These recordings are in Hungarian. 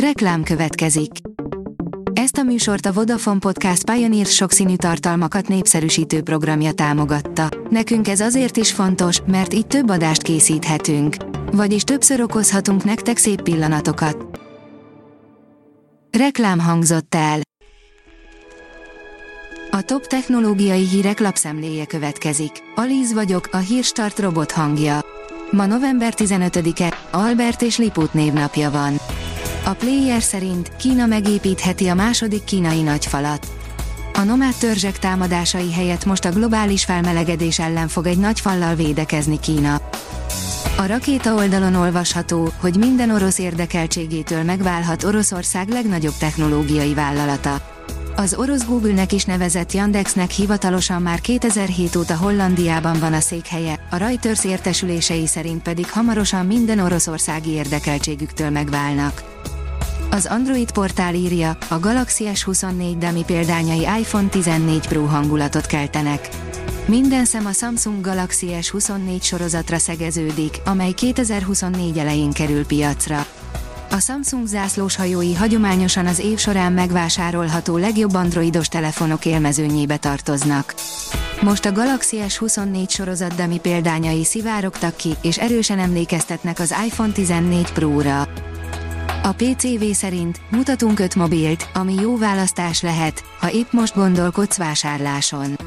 Reklám következik. Ezt a műsort a Vodafone Podcast Pioneer sokszínű tartalmakat népszerűsítő programja támogatta. Nekünk ez azért is fontos, mert így több adást készíthetünk. Vagyis többször okozhatunk nektek szép pillanatokat. Reklám hangzott el. A top technológiai hírek lapszemléje következik. Alíz vagyok, a hírstart robot hangja. Ma november 15-e, Albert és Liput névnapja van. A player szerint Kína megépítheti a második kínai nagyfalat. A nomád törzsek támadásai helyett most a globális felmelegedés ellen fog egy nagy fallal védekezni Kína. A rakéta oldalon olvasható, hogy minden orosz érdekeltségétől megválhat Oroszország legnagyobb technológiai vállalata. Az orosz Google-nek is nevezett Yandexnek hivatalosan már 2007 óta Hollandiában van a székhelye, a Reuters értesülései szerint pedig hamarosan minden oroszországi érdekeltségüktől megválnak. Az Android portál írja, a Galaxy S24 demi példányai iPhone 14 Pro hangulatot keltenek. Minden szem a Samsung Galaxy S24 sorozatra szegeződik, amely 2024 elején kerül piacra. A Samsung zászlós hajói hagyományosan az év során megvásárolható legjobb androidos telefonok élmezőnyébe tartoznak. Most a Galaxy S24 sorozat demi példányai szivárogtak ki, és erősen emlékeztetnek az iPhone 14 Pro-ra. A PCV szerint mutatunk 5 mobilt, ami jó választás lehet, ha épp most gondolkodsz vásárláson.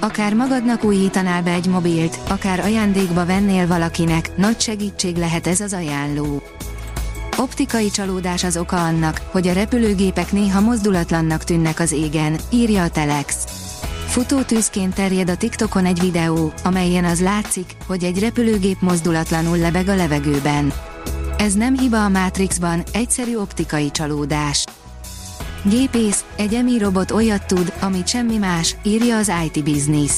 Akár magadnak újítanál be egy mobilt, akár ajándékba vennél valakinek, nagy segítség lehet ez az ajánló. Optikai csalódás az oka annak, hogy a repülőgépek néha mozdulatlannak tűnnek az égen, írja a Telex. Futótűzként terjed a TikTokon egy videó, amelyen az látszik, hogy egy repülőgép mozdulatlanul lebeg a levegőben. Ez nem hiba a Matrixban, egyszerű optikai csalódás. Gépész, egy EMI robot olyat tud, amit semmi más, írja az IT Business.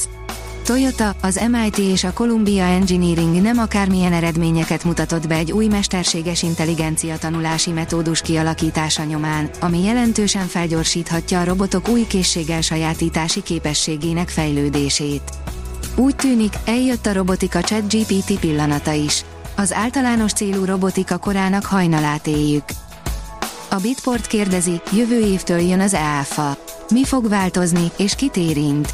Toyota, az MIT és a Columbia Engineering nem akármilyen eredményeket mutatott be egy új mesterséges intelligencia tanulási metódus kialakítása nyomán, ami jelentősen felgyorsíthatja a robotok új készségelsajátítási képességének fejlődését. Úgy tűnik, eljött a robotika ChatGPT pillanata is. Az általános célú robotika korának hajnalát éljük. A Bitport kérdezi, jövő évtől jön az EAFA. Mi fog változni, és kit érint?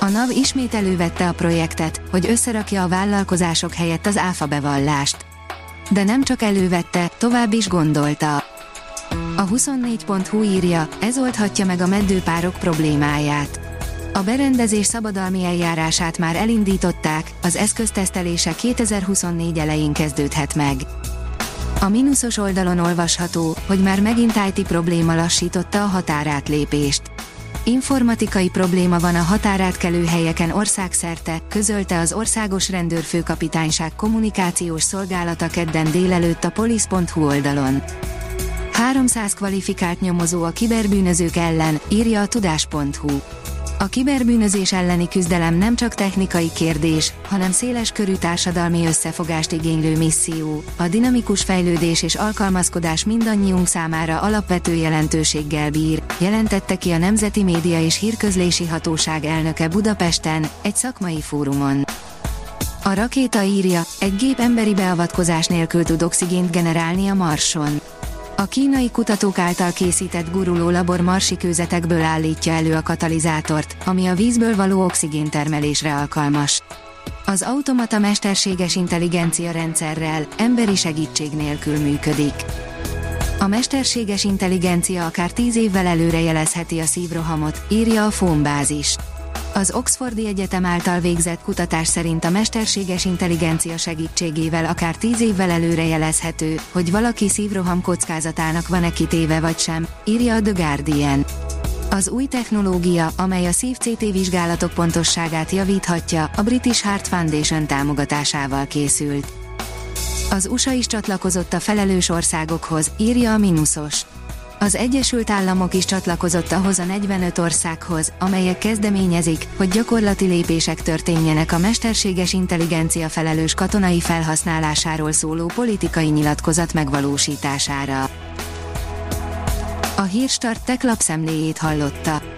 A NAV ismét elővette a projektet, hogy összerakja a vállalkozások helyett az áfa bevallást. De nem csak elővette, tovább is gondolta. A 24.hu írja, ez oldhatja meg a meddőpárok problémáját. A berendezés szabadalmi eljárását már elindították, az eszköztesztelése 2024 elején kezdődhet meg. A mínuszos oldalon olvasható, hogy már megint IT probléma lassította a határátlépést. Informatikai probléma van a határátkelő helyeken országszerte, közölte az Országos Rendőrfőkapitányság kommunikációs szolgálata kedden délelőtt a polisz.hu oldalon. 300 kvalifikált nyomozó a kiberbűnözők ellen, írja a tudás.hu. A kiberbűnözés elleni küzdelem nem csak technikai kérdés, hanem széles körű társadalmi összefogást igénylő misszió. A dinamikus fejlődés és alkalmazkodás mindannyiunk számára alapvető jelentőséggel bír, jelentette ki a Nemzeti Média és Hírközlési Hatóság elnöke Budapesten, egy szakmai fórumon. A rakéta írja, egy gép emberi beavatkozás nélkül tud oxigént generálni a Marson. A kínai kutatók által készített guruló labor marsi kőzetekből állítja elő a katalizátort, ami a vízből való oxigéntermelésre alkalmas. Az automata mesterséges intelligencia rendszerrel, emberi segítség nélkül működik. A mesterséges intelligencia akár tíz évvel előre jelezheti a szívrohamot, írja a Fónbázis. Az Oxfordi Egyetem által végzett kutatás szerint a mesterséges intelligencia segítségével akár 10 évvel előre jelezhető, hogy valaki szívroham kockázatának van-e kitéve vagy sem, írja a The Guardian. Az új technológia, amely a szív-CT vizsgálatok pontosságát javíthatja, a British Heart Foundation támogatásával készült. Az USA is csatlakozott a felelős országokhoz, írja a Minusos. Az Egyesült Államok is csatlakozott ahhoz a 45 országhoz, amelyek kezdeményezik, hogy gyakorlati lépések történjenek a mesterséges intelligencia felelős katonai felhasználásáról szóló politikai nyilatkozat megvalósítására. A Hírstart tech lapszemléjét hallotta.